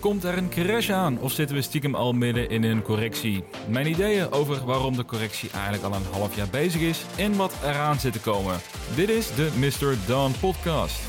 Komt er een crash aan of zitten we stiekem al midden in een correctie? Mijn ideeën over waarom de correctie eigenlijk al een half jaar bezig is en wat eraan zit te komen. Dit is de Mr. Dawn Podcast.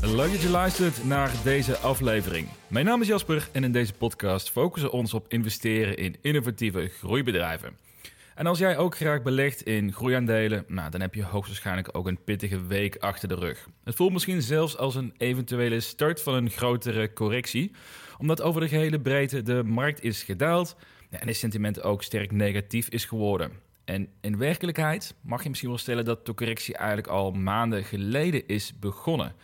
Leuk dat je luistert naar deze aflevering. Mijn naam is Jasper en in deze podcast focussen we ons op investeren in innovatieve groeibedrijven. En als jij ook graag belegt in groeiaandelen, nou, dan heb je hoogstwaarschijnlijk ook een pittige week achter de rug. Het voelt misschien zelfs als een eventuele start van een grotere correctie, omdat over de gehele breedte de markt is gedaald en het sentiment ook sterk negatief is geworden. En in werkelijkheid mag je misschien wel stellen dat de correctie eigenlijk al maanden geleden is begonnen.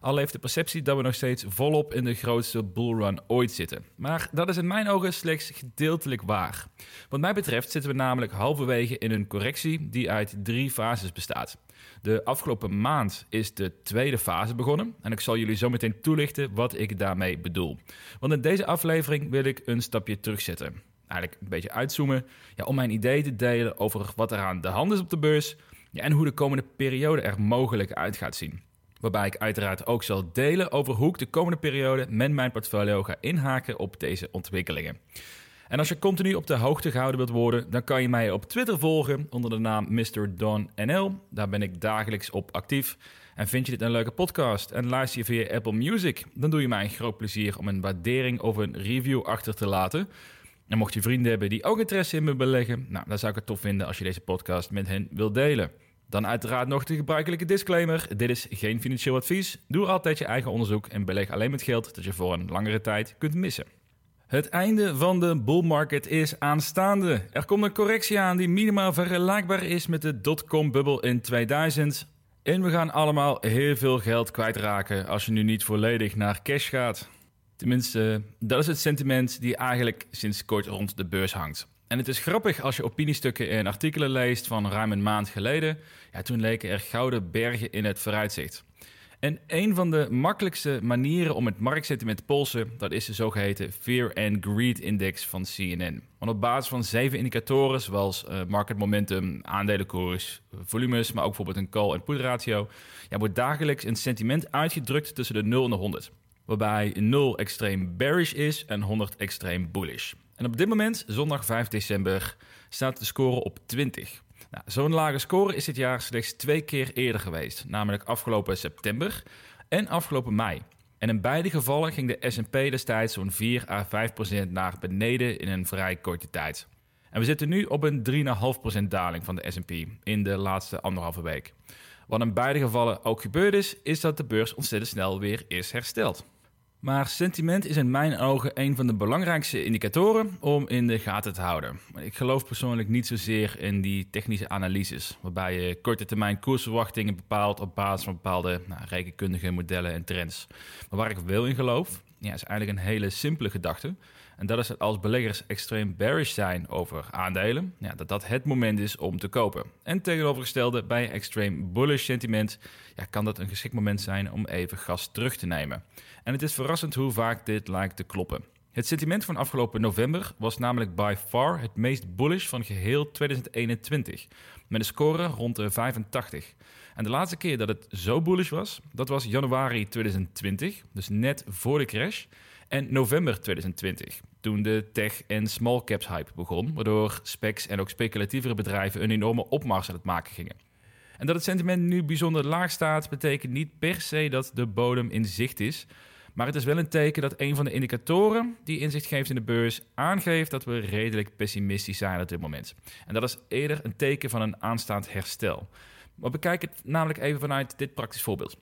Al heeft de perceptie dat we nog steeds volop in de grootste bullrun ooit zitten. Maar dat is in mijn ogen slechts gedeeltelijk waar. Wat mij betreft zitten we namelijk halverwege in een correctie die uit drie fases bestaat. De afgelopen maand is de tweede fase begonnen en ik zal jullie zo meteen toelichten wat ik daarmee bedoel. Want in deze aflevering wil ik een stapje terugzetten. Eigenlijk een beetje uitzoomen ja, om mijn idee te delen over wat er aan de hand is op de beurs ja, en hoe de komende periode er mogelijk uit gaat zien. Waarbij ik uiteraard ook zal delen over hoe ik de komende periode met mijn portfolio ga inhaken op deze ontwikkelingen. En als je continu op de hoogte gehouden wilt worden, dan kan je mij op Twitter volgen onder de naam Mr. Don NL. Daar ben ik dagelijks op actief. En vind je dit een leuke podcast en luister je via Apple Music, dan doe je mij een groot plezier om een waardering of een review achter te laten. En mocht je vrienden hebben die ook interesse in me beleggen, nou, dan zou ik het tof vinden als je deze podcast met hen wilt delen. Dan uiteraard nog de gebruikelijke disclaimer. Dit is geen financieel advies. Doe altijd je eigen onderzoek en beleg alleen met geld dat je voor een langere tijd kunt missen. Het einde van de bull market is aanstaande. Er komt een correctie aan die minimaal vergelijkbaar is met de dotcom-bubbel in 2000. En we gaan allemaal heel veel geld kwijtraken als je nu niet volledig naar cash gaat. Tenminste, dat is het sentiment die eigenlijk sinds kort rond de beurs hangt. En het is grappig als je opiniestukken en artikelen leest van ruim een maand geleden. Ja, toen leken er gouden bergen in het vooruitzicht. En een van de makkelijkste manieren om het marktsentiment te polsen, dat is de zogeheten Fear and Greed Index van CNN. Want op basis van zeven indicatoren, zoals uh, market momentum, aandelenkoers, volumes, maar ook bijvoorbeeld een call- en put ratio, ja, wordt dagelijks een sentiment uitgedrukt tussen de 0 en de 100. Waarbij 0 extreem bearish is en 100 extreem bullish. En op dit moment, zondag 5 december, staat de score op 20. Nou, Zo'n lage score is dit jaar slechts twee keer eerder geweest, namelijk afgelopen september en afgelopen mei. En in beide gevallen ging de SP destijds zo'n 4 à 5 procent naar beneden in een vrij korte tijd. En we zitten nu op een 3,5% daling van de SP in de laatste anderhalve week. Wat in beide gevallen ook gebeurd is, is dat de beurs ontzettend snel weer is hersteld. Maar sentiment is in mijn ogen een van de belangrijkste indicatoren om in de gaten te houden. Ik geloof persoonlijk niet zozeer in die technische analyses, waarbij je korte termijn koersverwachtingen bepaalt op basis van bepaalde nou, rekenkundige modellen en trends. Maar waar ik wel in geloof, ja, is eigenlijk een hele simpele gedachte. En dat is dat als beleggers extreem bearish zijn over aandelen, dat dat het moment is om te kopen. En tegenovergestelde, bij extreem bullish sentiment ja, kan dat een geschikt moment zijn om even gas terug te nemen. En het is verrassend hoe vaak dit lijkt te kloppen. Het sentiment van afgelopen november was namelijk by far het meest bullish van geheel 2021, met een score rond de 85. En de laatste keer dat het zo bullish was, dat was januari 2020, dus net voor de crash, en november 2020, toen de tech- en small caps hype begon, waardoor specs en ook speculatievere bedrijven een enorme opmars aan het maken gingen. En dat het sentiment nu bijzonder laag staat, betekent niet per se dat de bodem in zicht is. Maar het is wel een teken dat een van de indicatoren die inzicht geeft in de beurs aangeeft dat we redelijk pessimistisch zijn op dit moment. En dat is eerder een teken van een aanstaand herstel. Maar bekijk het namelijk even vanuit dit praktisch voorbeeld.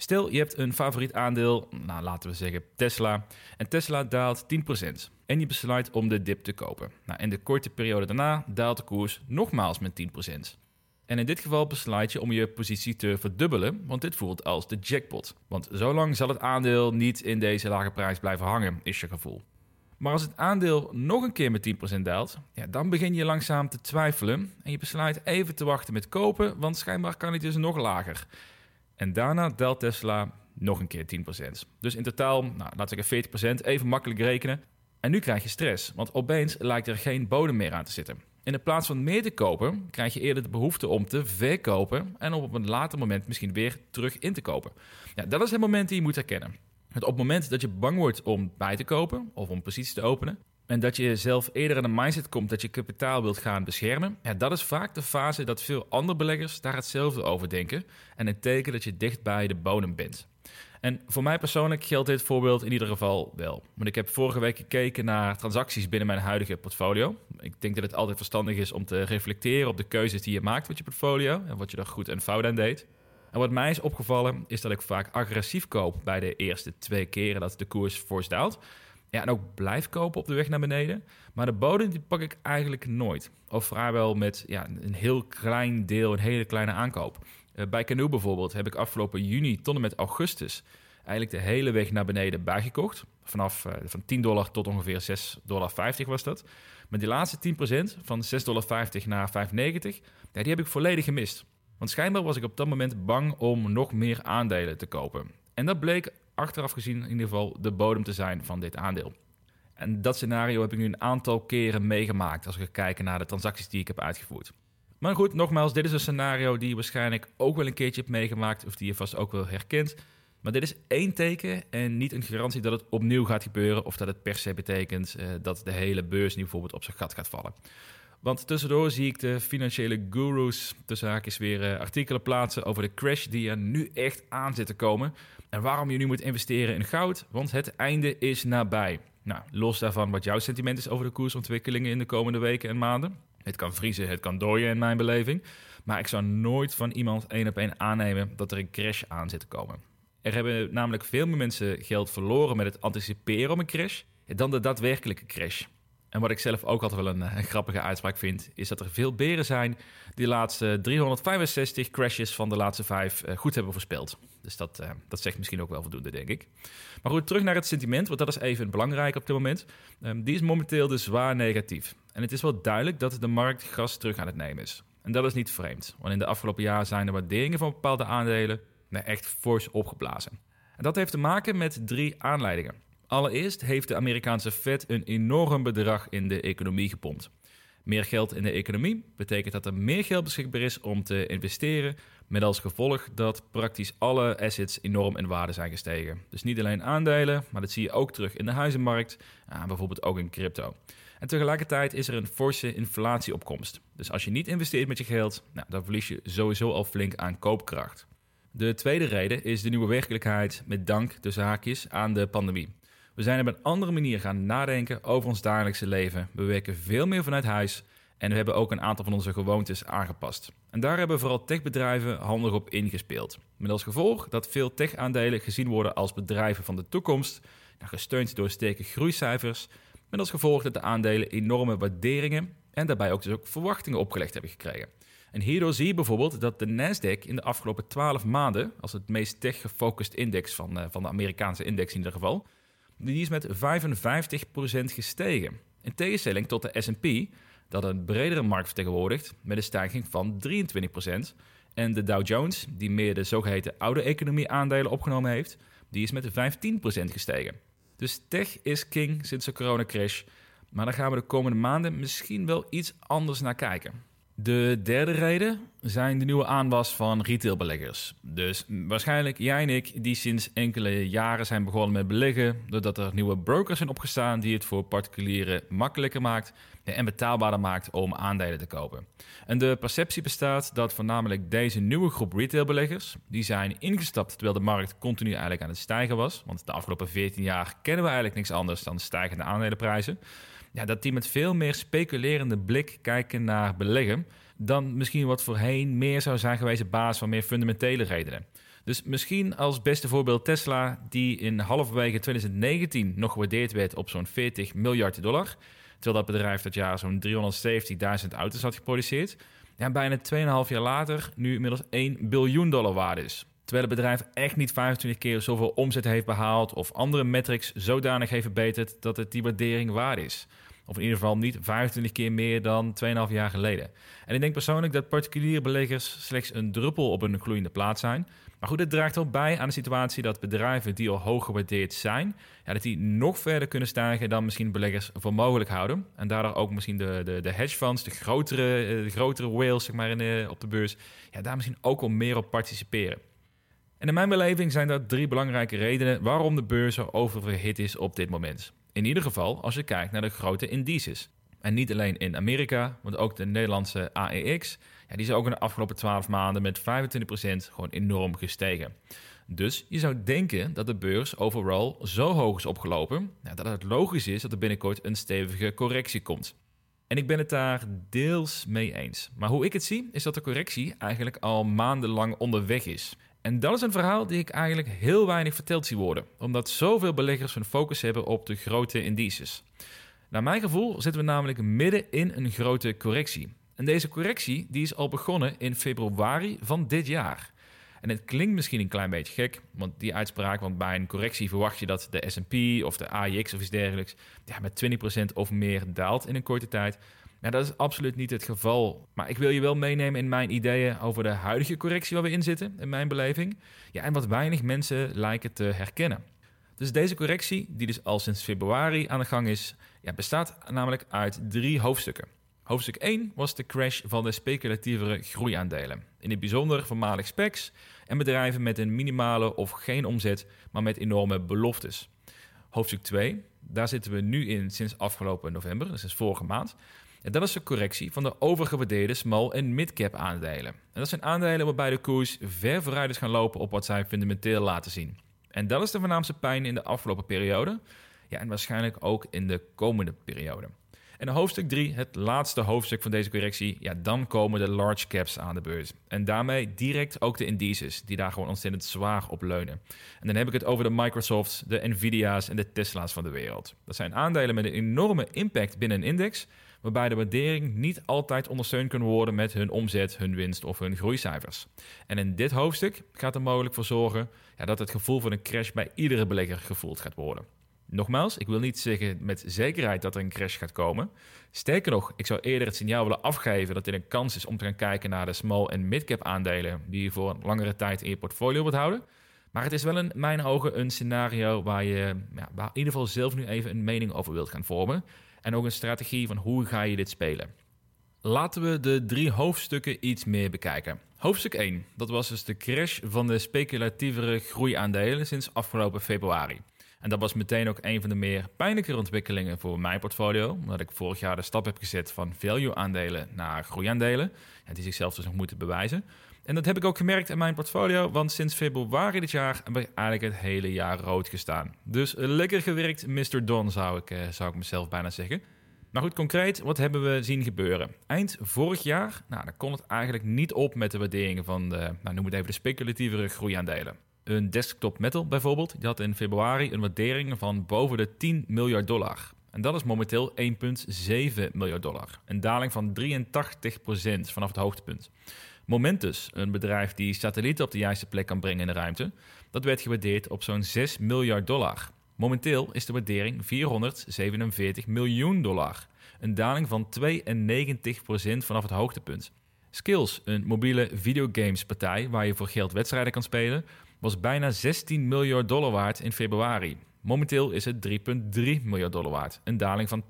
Stel, je hebt een favoriet aandeel, nou, laten we zeggen Tesla, en Tesla daalt 10%. En je besluit om de dip te kopen. Nou, in de korte periode daarna daalt de koers nogmaals met 10%. En in dit geval besluit je om je positie te verdubbelen, want dit voelt als de jackpot. Want zo lang zal het aandeel niet in deze lage prijs blijven hangen, is je gevoel. Maar als het aandeel nog een keer met 10% daalt, ja, dan begin je langzaam te twijfelen en je besluit even te wachten met kopen, want schijnbaar kan hij dus nog lager. En daarna daalt Tesla nog een keer 10%. Dus in totaal, nou, laten we zeggen 40%, even makkelijk rekenen. En nu krijg je stress, want opeens lijkt er geen bodem meer aan te zitten. In plaats van meer te kopen, krijg je eerder de behoefte om te verkopen en om op een later moment misschien weer terug in te kopen. Ja, dat is het moment die je moet herkennen. Het op het moment dat je bang wordt om bij te kopen of om posities te openen, en dat je zelf eerder in een mindset komt dat je kapitaal wilt gaan beschermen, ja, dat is vaak de fase dat veel andere beleggers daar hetzelfde over denken en een teken dat je dicht bij de bodem bent. En voor mij persoonlijk geldt dit voorbeeld in ieder geval wel. Want ik heb vorige week gekeken naar transacties binnen mijn huidige portfolio. Ik denk dat het altijd verstandig is om te reflecteren op de keuzes die je maakt met je portfolio en wat je er goed en fout aan deed. En wat mij is opgevallen is dat ik vaak agressief koop bij de eerste twee keren dat de koers fors daalt. Ja, en ook blijf kopen op de weg naar beneden. Maar de bodem die pak ik eigenlijk nooit. Of vrijwel met ja, een heel klein deel, een hele kleine aankoop. Uh, bij Canoe bijvoorbeeld heb ik afgelopen juni tot en met augustus eigenlijk de hele weg naar beneden bijgekocht. Vanaf uh, van 10 dollar tot ongeveer 6,50 dollar was dat. Maar die laatste 10% van 6,50 dollar naar 5,90, ja, die heb ik volledig gemist. Want schijnbaar was ik op dat moment bang om nog meer aandelen te kopen. En dat bleek achteraf gezien in ieder geval de bodem te zijn van dit aandeel. En dat scenario heb ik nu een aantal keren meegemaakt als we kijken naar de transacties die ik heb uitgevoerd. Maar goed, nogmaals, dit is een scenario die je waarschijnlijk ook wel een keertje hebt meegemaakt of die je vast ook wel herkent. Maar dit is één teken en niet een garantie dat het opnieuw gaat gebeuren of dat het per se betekent uh, dat de hele beurs nu bijvoorbeeld op zijn gat gaat vallen. Want tussendoor zie ik de financiële gurus tussen haakjes weer uh, artikelen plaatsen over de crash die er nu echt aan zit te komen. En waarom je nu moet investeren in goud, want het einde is nabij. Nou, los daarvan wat jouw sentiment is over de koersontwikkelingen in de komende weken en maanden. Het kan vriezen, het kan dooien in mijn beleving. Maar ik zou nooit van iemand één op één aannemen dat er een crash aan zit te komen. Er hebben namelijk veel meer mensen geld verloren met het anticiperen op een crash dan de daadwerkelijke crash. En wat ik zelf ook altijd wel een, een, grappige uitspraak vind, is dat er veel beren zijn die de laatste 365 crashes van de laatste vijf uh, goed hebben voorspeld. Dus dat, uh, dat zegt misschien ook wel voldoende, denk ik. Maar goed, terug naar het sentiment, want dat is even belangrijk op dit moment. Um, die is momenteel dus zwaar negatief. En het is wel duidelijk dat de markt gas terug aan het nemen is. En dat is niet vreemd, want in de afgelopen jaar zijn de waarderingen van bepaalde aandelen echt fors opgeblazen. En dat heeft te maken met drie aanleidingen. Allereerst heeft de Amerikaanse Fed een enorm bedrag in de economie gepompt. Meer geld in de economie betekent dat er meer geld beschikbaar is om te investeren, met als gevolg dat praktisch alle assets enorm in waarde zijn gestegen. Dus niet alleen aandelen, maar dat zie je ook terug in de huizenmarkt, bijvoorbeeld ook in crypto. En tegelijkertijd is er een forse inflatieopkomst. Dus als je niet investeert met je geld, nou, dan verlies je sowieso al flink aan koopkracht. De tweede reden is de nieuwe werkelijkheid met dank de zaakjes aan de pandemie. We zijn op een andere manier gaan nadenken over ons dagelijkse leven. We werken veel meer vanuit huis en we hebben ook een aantal van onze gewoontes aangepast. En daar hebben vooral techbedrijven handig op ingespeeld. Met als gevolg dat veel tech-aandelen gezien worden als bedrijven van de toekomst, gesteund door sterke groeicijfers. Met als gevolg dat de aandelen enorme waarderingen en daarbij ook dus ook verwachtingen opgelegd hebben gekregen. En hierdoor zie je bijvoorbeeld dat de Nasdaq in de afgelopen 12 maanden, als het meest tech-gefocust index van, uh, van de Amerikaanse index in ieder geval, die is met 55% gestegen. In tegenstelling tot de S&P, dat een bredere markt vertegenwoordigt met een stijging van 23%. En de Dow Jones, die meer de zogeheten oude economie aandelen opgenomen heeft, die is met 15% gestegen. Dus tech is king sinds de coronacrash. Maar daar gaan we de komende maanden misschien wel iets anders naar kijken. De derde reden zijn de nieuwe aanwas van retailbeleggers. Dus waarschijnlijk jij en ik, die sinds enkele jaren zijn begonnen met beleggen, doordat er nieuwe brokers zijn opgestaan die het voor particulieren makkelijker maakt en betaalbaarder maakt om aandelen te kopen. En de perceptie bestaat dat voornamelijk deze nieuwe groep retailbeleggers, die zijn ingestapt terwijl de markt continu eigenlijk aan het stijgen was, want de afgelopen 14 jaar kennen we eigenlijk niks anders dan stijgende aandelenprijzen ja, dat die met veel meer speculerende blik kijken naar beleggen dan misschien wat voorheen meer zou zijn geweest op basis van meer fundamentele redenen. Dus misschien als beste voorbeeld Tesla, die in halverwege 2019 nog gewaardeerd werd op zo'n 40 miljard dollar. Terwijl dat bedrijf dat jaar zo'n 370.000 auto's had geproduceerd. Ja, bijna 2,5 jaar later nu inmiddels 1 biljoen dollar waard is. Terwijl het bedrijf echt niet 25 keer zoveel omzet heeft behaald of andere metrics zodanig heeft verbeterd dat het die waardering waard is. Of in ieder geval niet 25 keer meer dan 2,5 jaar geleden. En ik denk persoonlijk dat particuliere beleggers slechts een druppel op een gloeiende plaat zijn. Maar goed, het draagt ook bij aan de situatie dat bedrijven die al hoog gewaardeerd zijn, ja, dat die nog verder kunnen stijgen dan misschien beleggers voor mogelijk houden. En daardoor ook misschien de, de, de hedge funds, de grotere, eh, grotere whales zeg maar, in op de beurs, ja, daar misschien ook al meer op participeren. En in mijn beleving zijn dat drie belangrijke redenen waarom de beurs zo oververhit is op dit moment. In ieder geval als je kijkt naar de grote indices. En niet alleen in Amerika, want ook de Nederlandse AEX, ja, die is ook in de afgelopen 12 maanden met 25% gewoon enorm gestegen. Dus je zou denken dat de beurs overal zo hoog is opgelopen, ja, dat het logisch is dat er binnenkort een stevige correctie komt. En ik ben het daar deels mee eens. Maar hoe ik het zie, is dat de correctie eigenlijk al maandenlang onderweg is. En dat is een verhaal die ik eigenlijk heel weinig verteld zie worden, omdat zoveel beleggers hun focus hebben op de grote indices. Naar mijn gevoel zitten we namelijk midden in een grote correctie. En deze correctie die is al begonnen in februari van dit jaar. En het klinkt misschien een klein beetje gek, want die uitspraak, want bij een correctie verwacht je dat de S&P of de AIX of iets dergelijks ja, met 20% of meer daalt in een korte tijd. Ja, dat is absoluut niet het geval. Maar ik wil je wel meenemen in mijn ideeën over de huidige correctie waar we in zitten, in mijn beleving. Ja, en wat weinig mensen lijken te herkennen. Dus deze correctie, die dus al sinds februari aan de gang is, ja, bestaat namelijk uit drie hoofdstukken. Hoofdstuk 1 was de crash van de speculatievere groeiaandelen. In het bijzonder voormalig specs en bedrijven met een minimale of geen omzet, maar met enorme beloftes. Hoofdstuk 2, daar zitten we nu in sinds afgelopen november, dus is vorige maand. En dat is de correctie van de overgewaardeerde small- en mid-cap aandelen. En dat zijn aandelen waarbij de koers ver vooruit is gaan lopen op wat zij fundamenteel laten zien. En dat is de voornaamste pijn in de afgelopen periode. Ja, en waarschijnlijk ook in de komende periode. En hoofdstuk 3, het laatste hoofdstuk van deze correctie, ja, dan komen de large caps aan de beurs. En daarmee direct ook de indices, die daar gewoon ontzettend zwaar op leunen. En dan heb ik het over de Microsofts, de Nvidia's en de Tesla's van de wereld. Dat zijn aandelen met een enorme impact binnen een index, waarbij de waardering niet altijd ondersteund kan worden met hun omzet, hun winst of hun groeicijfers. En in dit hoofdstuk gaat er mogelijk voor zorgen ja, dat het gevoel van een crash bij iedere belegger gevoeld gaat worden. Nogmaals, ik wil niet zeggen met zekerheid dat er een crash gaat komen. Sterker nog, ik zou eerder het signaal willen afgeven dat dit een kans is om te gaan kijken naar de small- en mid-cap aandelen die je voor een langere tijd in je portfolio wilt houden. Maar het is wel in mijn ogen een scenario waar je ja, waar in ieder geval zelf nu even een mening over wilt gaan vormen. En ook een strategie van hoe ga je dit spelen. Laten we de drie hoofdstukken iets meer bekijken. Hoofdstuk 1, dat was dus de crash van de speculatievere groeiaandelen sinds afgelopen februari. En dat was meteen ook een van de meer pijnlijke ontwikkelingen voor mijn portfolio. Omdat ik vorig jaar de stap heb gezet van value-aandelen naar groeiaandelen. En die zichzelf dus nog moeten bewijzen. En dat heb ik ook gemerkt in mijn portfolio, want sinds februari dit jaar heb ik eigenlijk het hele jaar rood gestaan. Dus lekker gewerkt, Mr. Don, zou ik, eh, zou ik mezelf bijna zeggen. Maar goed, concreet, wat hebben we zien gebeuren? Eind vorig jaar, nou, dan kon het eigenlijk niet op met de waarderingen van de, nou, noem het even de speculatievere groeiaandelen. Een desktop metal bijvoorbeeld, die had in februari een waardering van boven de 10 miljard dollar. En dat is momenteel 1,7 miljard dollar. Een daling van 83% vanaf het hoogtepunt. Momentus, een bedrijf die satellieten op de juiste plek kan brengen in de ruimte, dat werd gewaardeerd op zo'n 6 miljard dollar. Momenteel is de waardering 447 miljoen dollar. Een daling van 92% vanaf het hoogtepunt. Skills, een mobiele videogamespartij waar je voor geld wedstrijden kan spelen, was bijna 16 miljard dollar waard in februari. Momenteel is het 3,3 miljard dollar waard, een daling van 80%.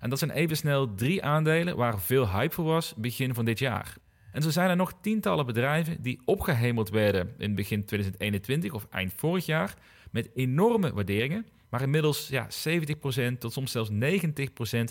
En dat zijn even snel drie aandelen waar veel hype voor was begin van dit jaar. En zo zijn er nog tientallen bedrijven die opgehemeld werden in begin 2021 of eind vorig jaar met enorme waarderingen, maar inmiddels ja, 70% tot soms zelfs 90%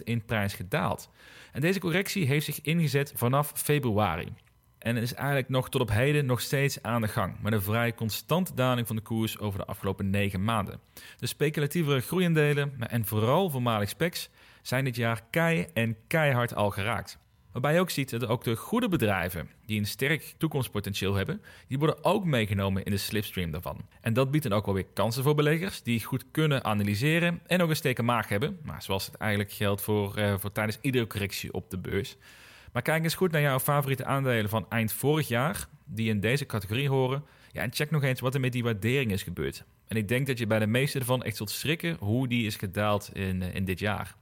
in prijs gedaald. En deze correctie heeft zich ingezet vanaf februari. En is eigenlijk nog tot op heden nog steeds aan de gang. Met een vrij constante daling van de koers over de afgelopen negen maanden. De speculatievere groeiendelen en vooral voormalig specs zijn dit jaar kei en keihard al geraakt. Waarbij je ook ziet dat ook de goede bedrijven, die een sterk toekomstpotentieel hebben, die worden ook meegenomen in de slipstream daarvan. En dat biedt dan ook wel weer kansen voor beleggers die goed kunnen analyseren en ook een steken maag hebben. Maar zoals het eigenlijk geldt voor, uh, voor tijdens iedere correctie op de beurs. Maar kijk eens goed naar jouw favoriete aandelen van eind vorig jaar, die in deze categorie horen. Ja, en check nog eens wat er met die waardering is gebeurd. En ik denk dat je bij de meeste ervan echt zult schrikken hoe die is gedaald in, eh, in dit jaar.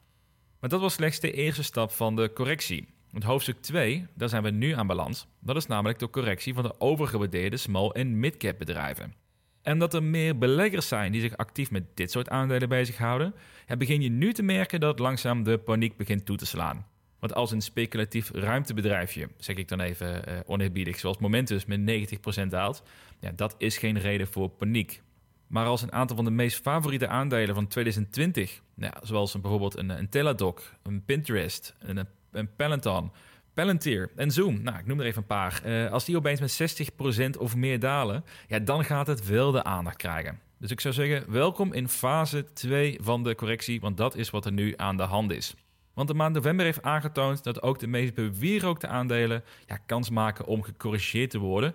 Maar dat was slechts de eerste stap van de correctie. Want hoofdstuk 2, daar zijn we nu aan balans. Dat is namelijk de correctie van de overgewaardeerde small- en mid-cap bedrijven. En dat er meer beleggers zijn die zich actief met dit soort aandelen bezighouden, begin je nu te merken dat langzaam de paniek begint toe te slaan. Want als een speculatief ruimtebedrijfje, zeg ik dan even uh, oneerbiedig, zoals Momentus met 90% daalt, ja, dat is geen reden voor paniek. Maar als een aantal van de meest favoriete aandelen van 2020, nou, zoals bijvoorbeeld een, een Teladoc, een Pinterest, een, een Peloton, Palantir en Zoom, nou, ik noem er even een paar. Uh, als die opeens met 60% of meer dalen, ja, dan gaat het wel de aandacht krijgen. Dus ik zou zeggen, welkom in fase 2 van de correctie, want dat is wat er nu aan de hand is. Want de maand november heeft aangetoond dat ook de meest bewierookte aandelen ja, kans maken om gecorrigeerd te worden,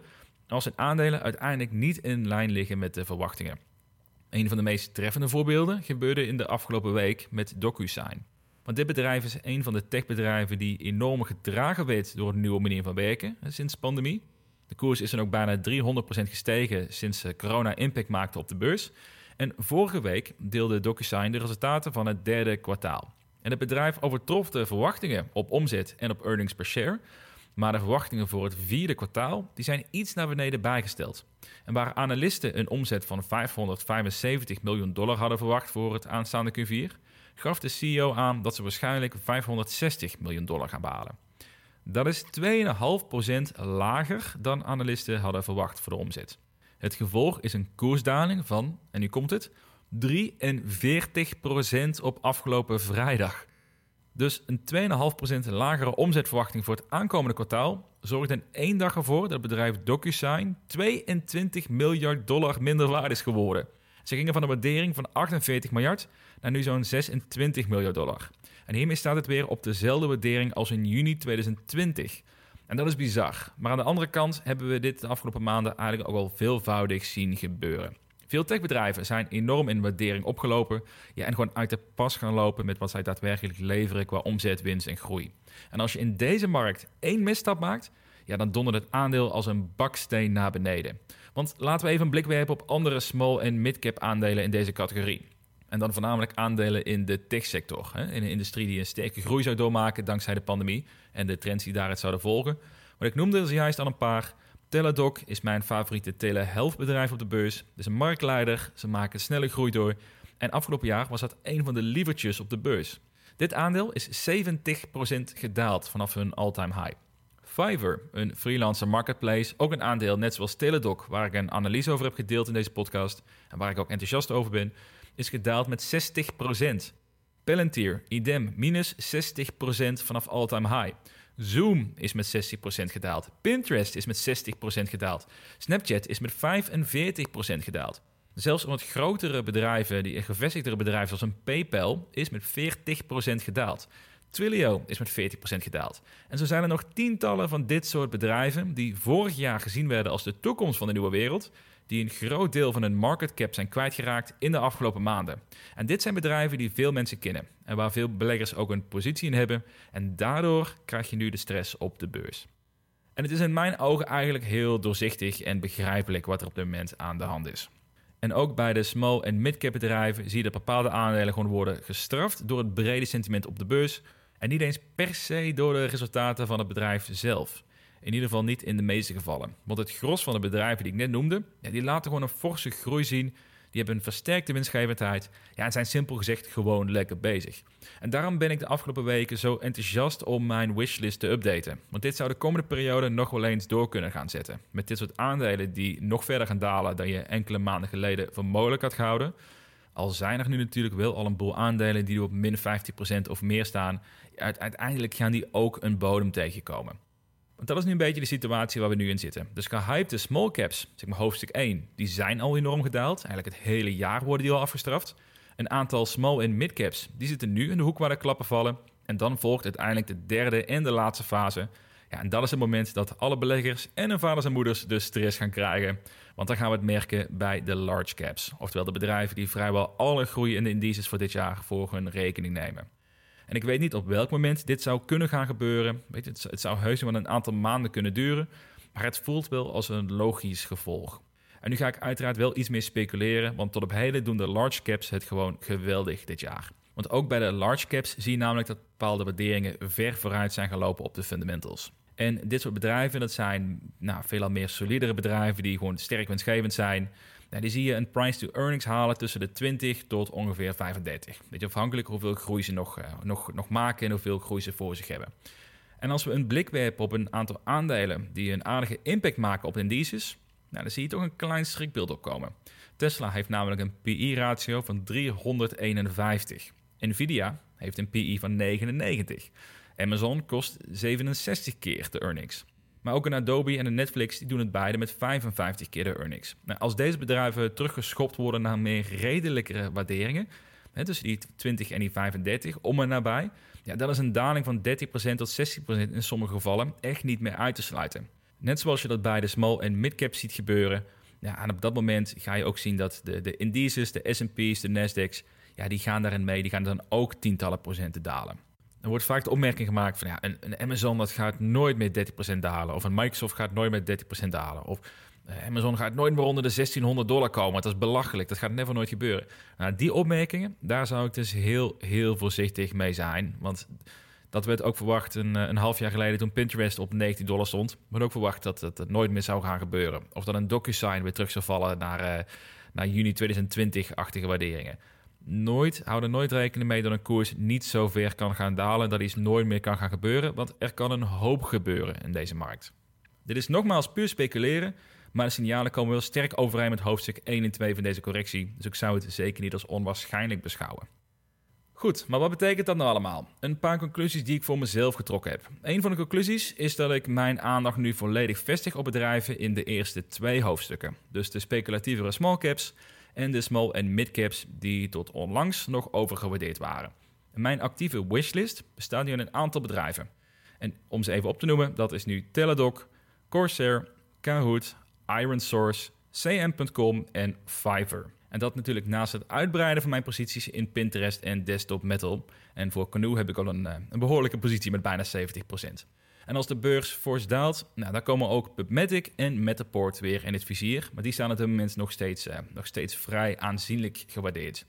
als hun aandelen uiteindelijk niet in lijn liggen met de verwachtingen. Een van de meest treffende voorbeelden gebeurde in de afgelopen week met DocuSign. Want dit bedrijf is een van de techbedrijven die enorm gedragen werd door een nieuwe manier van werken sinds de pandemie. De koers is dan ook bijna 300% gestegen sinds eh, corona impact maakte op de beurs. En vorige week deelde DocuSign de resultaten van het derde kwartaal. En het bedrijf overtrof de verwachtingen op omzet en op earnings per share. Maar de verwachtingen voor het vierde kwartaal die zijn iets naar beneden bijgesteld. En waar analisten een omzet van 575 miljoen dollar hadden verwacht voor het aanstaande Q4, gaf de CEO aan dat ze waarschijnlijk 560 miljoen dollar gaan behalen. Dat is 2,5% lager dan analisten hadden verwacht voor de omzet. Het gevolg is een koersdaling van, en nu komt het, 43% op afgelopen vrijdag. Dus een 2,5% lagere omzetverwachting voor het aankomende kwartaal zorgt in één dag ervoor dat het bedrijf DocuSign 22 miljard dollar minder waard is geworden. Ze gingen van een waardering van 48 miljard naar nu zo'n 26 miljard dollar. En hiermee staat het weer op dezelfde waardering als in juni 2020. En dat is bizar. Maar aan de andere kant hebben we dit de afgelopen maanden eigenlijk ook al veelvoudig zien gebeuren. Veel techbedrijven zijn enorm in waardering opgelopen ja, en gewoon uit de pas gaan lopen met wat zij daadwerkelijk leveren qua omzet, winst en groei. En als je in deze markt één misstap maakt, ja, dan dondert het aandeel als een baksteen naar beneden. Want laten we even een blik werpen op andere small- en mid-cap aandelen in deze categorie. En dan voornamelijk aandelen in de techsector. In een industrie die een sterke groei zou doormaken dankzij de pandemie en de trends die daaruit zouden volgen. Maar ik noemde er juist al een paar. Teladoc is mijn favoriete telehealth bedrijf op de beurs. Het is een marktleider, ze maken snelle groei door. En afgelopen jaar was dat een van de lievertjes op de beurs. Dit aandeel is 70% gedaald vanaf hun all-time high. Fiverr, een freelancer marketplace, ook een aandeel net zoals Teladoc, waar ik een analyse over heb gedeeld in deze podcast en waar ik ook enthousiast over ben, is gedaald met 60%. Palantir, idem, minus 60% vanaf all-time high. Zoom is met 60% gedaald. Pinterest is met 60% gedaald. Snapchat is met 45% gedaald. Zelfs wat grotere bedrijven, die gevestigdere bedrijven zoals een PayPal, is met 40% gedaald. Twilio is met 40% gedaald. En zo zijn er nog tientallen van dit soort bedrijven die vorig jaar gezien werden als de toekomst van de nieuwe wereld, die een groot deel van hun market cap zijn kwijtgeraakt in de afgelopen maanden. En dit zijn bedrijven die veel mensen kennen en waar veel beleggers ook een positie in hebben. En daardoor krijg je nu de stress op de beurs. En het is in mijn ogen eigenlijk heel doorzichtig en begrijpelijk wat er op dit moment aan de hand is. En ook bij de small- en mid-cap bedrijven zie je dat bepaalde aandelen gewoon worden gestraft door het brede sentiment op de beurs. En niet eens per se door de resultaten van het bedrijf zelf. In ieder geval niet in de meeste gevallen. Want het gros van de bedrijven die ik net noemde, ja, die laten gewoon een forse groei zien. Die hebben een versterkte winstgevendheid. Ja, en zijn simpel gezegd gewoon lekker bezig. En daarom ben ik de afgelopen weken zo enthousiast om mijn wishlist te updaten. Want dit zou de komende periode nog wel eens door kunnen gaan zetten. Met dit soort aandelen die nog verder gaan dalen dan je enkele maanden geleden voor mogelijk had gehouden. Al zijn er nu natuurlijk wel al een boel aandelen die op min 50% of meer staan. Uiteindelijk gaan die ook een bodem tegenkomen. Want dat is nu een beetje de situatie waar we nu in zitten. Dus gehypte small caps, zeg maar hoofdstuk 1, die zijn al enorm gedaald. Eigenlijk het hele jaar worden die al afgestraft. Een aantal small en mid caps, die zitten nu in de hoek waar de klappen vallen. En dan volgt uiteindelijk de derde en de laatste fase. Ja, en dat is het moment dat alle beleggers en hun vaders en moeders de stress gaan krijgen. Want dan gaan we het merken bij de large caps. Oftewel de bedrijven die vrijwel alle groei in de indices voor dit jaar voor hun rekening nemen. En ik weet niet op welk moment dit zou kunnen gaan gebeuren. Weet je, het, zou heus wel een aantal maanden kunnen duren. Maar het voelt wel als een logisch gevolg. En nu ga ik uiteraard wel iets meer speculeren, want tot op heden doen de large caps het gewoon geweldig dit jaar. Want ook bij de large caps zie je namelijk dat bepaalde waarderingen ver vooruit zijn gelopen op de fundamentals. En dit soort bedrijven, dat zijn nou, veelal meer solidere bedrijven die gewoon sterk winstgevend zijn. Nou, die zie je een price to earnings halen tussen de 20 tot ongeveer 35. Beetje afhankelijk hoeveel groei ze nog, uh, nog, nog maken en hoeveel groei ze voor zich hebben. En als we een blik werpen op een aantal aandelen die een aardige impact maken op indices, nou, dan zie je toch een klein schrikbeeld opkomen. Tesla heeft namelijk een PI-ratio van 351. Nvidia heeft een PI van 99. Amazon kost 67 keer de earnings. Maar ook een Adobe en een Netflix die doen het beide met 55 keer de earnings. Nou, als deze bedrijven teruggeschopt worden naar meer redelijkere waarderingen, hè, tussen die 20 en die 35, om en nabij, ja, dan is een daling van 30% tot 60% in sommige gevallen echt niet meer uit te sluiten. Net zoals je dat bij de small- en mid-cap ziet gebeuren. Ja, en op dat moment ga je ook zien dat de, de indices, de S&P's, de Nasdaq's, ja, die gaan daarin mee. Die gaan dan ook tientallen procenten dalen. Er wordt vaak de opmerking gemaakt van ja, een, een Amazon dat gaat nooit meer 30% dalen. Of een Microsoft gaat nooit meer 30% dalen. Of eh, Amazon gaat nooit meer onder de 1600 dollar komen. Dat is belachelijk. Dat gaat never nooit gebeuren. Nou, die opmerkingen, daar zou ik dus heel, heel voorzichtig mee zijn. Want dat werd ook verwacht een, eh, een half jaar geleden toen Pinterest op 19 dollar stond. werd ook verwacht dat het nooit meer zou gaan gebeuren. Of dat een DocuSign weer terug zou vallen naar, naar juni 2020-achtige waarderingen. Nooit, hou er nooit rekening mee dat een koers niet zo ver kan gaan dalen. Dat iets nooit meer kan gaan gebeuren. Want er kan een hoop gebeuren in deze markt. Dit is nogmaals puur speculeren. Maar de signalen komen wel sterk overeen met hoofdstuk 1 en 2 van deze correctie. Dus ik zou het zeker niet als onwaarschijnlijk beschouwen. Goed, maar wat betekent dat nou allemaal? Een paar conclusies die ik voor mezelf getrokken heb. Een van de conclusies is dat ik mijn aandacht nu volledig vestig op bedrijven in de eerste twee hoofdstukken. Dus de speculatievere small caps en de small en mid caps die tot onlangs nog overgewaardeerd waren. mijn actieve wishlist bestaat nu uit een aantal bedrijven. En om ze even op te noemen, dat is nu Teladoc, Corsair, Kahoot, Iron Source, CM.com en Fiverr. En dat natuurlijk naast het uitbreiden van mijn posities in Pinterest en Desktop Metal. En voor Canoe heb ik al een, eh, een behoorlijke positie met bijna 70%. En als de beurs fors daalt, nou, dan komen ook PubMatic en Metaport weer in het vizier. Maar die staan op dit moment nog steeds, uh, nog steeds vrij aanzienlijk gewaardeerd.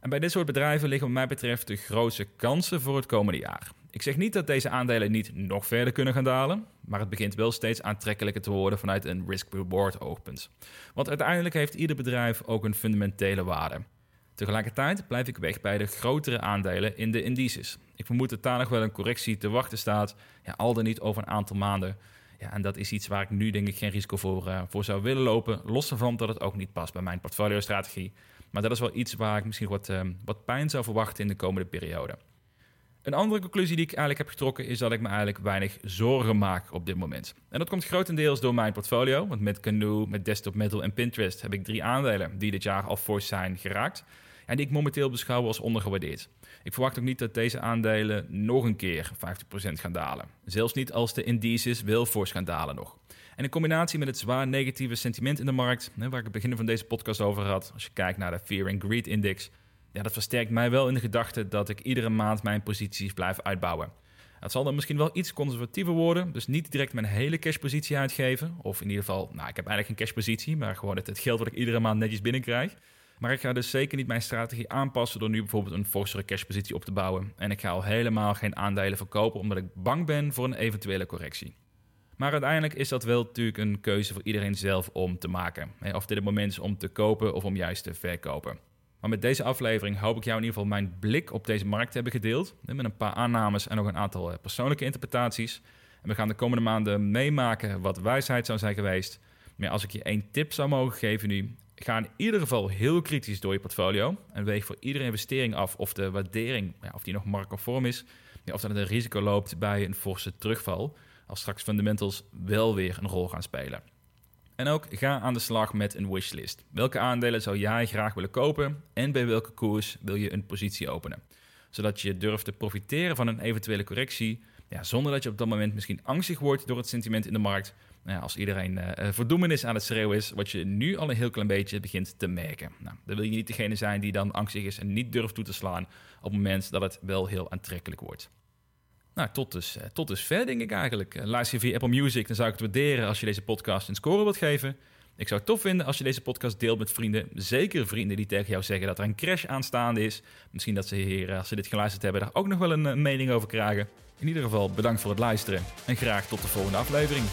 En bij dit soort bedrijven liggen wat mij betreft de grootste kansen voor het komende jaar. Ik zeg niet dat deze aandelen niet nog verder kunnen gaan dalen, maar het begint wel steeds aantrekkelijker te worden vanuit een risk-reward oogpunt. Want uiteindelijk heeft ieder bedrijf ook een fundamentele waarde. Tegelijkertijd blijf ik weg bij de grotere aandelen in de indices. Ik vermoed dat daar nog wel een correctie te wachten staat, ja, al dan niet over een aantal maanden. Ja, en dat is iets waar ik nu denk ik geen risico voor, uh, voor zou willen lopen, los ervan dat het ook niet past bij mijn portfolio-strategie. Maar dat is wel iets waar ik misschien wat, uh, wat pijn zou verwachten in de komende periode. Een andere conclusie die ik eigenlijk heb getrokken is dat ik me eigenlijk weinig zorgen maak op dit moment. En dat komt grotendeels door mijn portfolio, want met Canoe, met Desktop Metal en Pinterest heb ik drie aandelen die dit jaar al fors zijn geraakt en die ik momenteel beschouw als ondergewaardeerd. Ik verwacht ook niet dat deze aandelen nog een keer 50% gaan dalen. Zelfs niet als de indices wel fors gaan dalen nog. En in combinatie met het zwaar negatieve sentiment in de markt, waar ik het begin van deze podcast over had, als je kijkt naar de Fear and Greed Index, ja, dat versterkt mij wel in de gedachte dat ik iedere maand mijn posities blijf uitbouwen. Het zal dan misschien wel iets conservatiever worden, dus niet direct mijn hele cashpositie uitgeven. Of in ieder geval, nou, ik heb eigenlijk geen cashpositie, maar gewoon het, het geld wat ik iedere maand netjes binnenkrijg. Maar ik ga dus zeker niet mijn strategie aanpassen door nu bijvoorbeeld een forsere cashpositie op te bouwen. En ik ga al helemaal geen aandelen verkopen omdat ik bang ben voor een eventuele correctie. Maar uiteindelijk is dat wel natuurlijk een keuze voor iedereen zelf om te maken. Of dit het moment is om te kopen of om juist te verkopen. Maar met deze aflevering hoop ik jou in ieder geval mijn blik op deze markt te hebben gedeeld. Met een paar aannames en nog een aantal eh, persoonlijke interpretaties. En we gaan de komende maanden meemaken wat wijsheid zou zijn geweest. Maar als ik je één tip zou mogen geven nu, ga in ieder geval heel kritisch door je portfolio. En weeg voor iedere investering af of de waardering, ja, of die nog marktconform is. of dat het een risico loopt bij een forse terugval. Als straks fundamentals wel weer een rol gaan spelen. En ook ga aan de slag met een wishlist. Welke aandelen zou jij graag willen kopen en bij welke koers wil je een positie openen? Zodat je durft te profiteren van een eventuele correctie, ja, zonder dat je op dat moment misschien angstig wordt door het sentiment in de markt. Nou als iedereen uh, verdoemenis aan het schreeuwen is, wat je nu al een heel klein beetje begint te merken. Nou, dan wil je niet degene zijn die dan angstig is en niet durft toe te slaan op het moment dat het wel heel aantrekkelijk wordt. Nou, tot dus, eh, tot dus ver, denk ik eigenlijk. Luister je via Apple Music, dan zou ik het waarderen als je deze podcast een score wilt geven. Ik zou het tof vinden als je deze podcast deelt met vrienden. Zeker vrienden die tegen jou zeggen dat er een crash aanstaande is. Misschien dat ze hier, als ze dit geluisterd hebben, daar ook nog wel een mening over krijgen. In ieder geval bedankt voor het luisteren en graag tot de volgende aflevering.